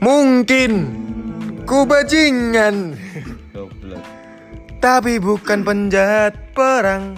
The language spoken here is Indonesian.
Mungkin ku bajingan. Tapi bukan penjahat perang.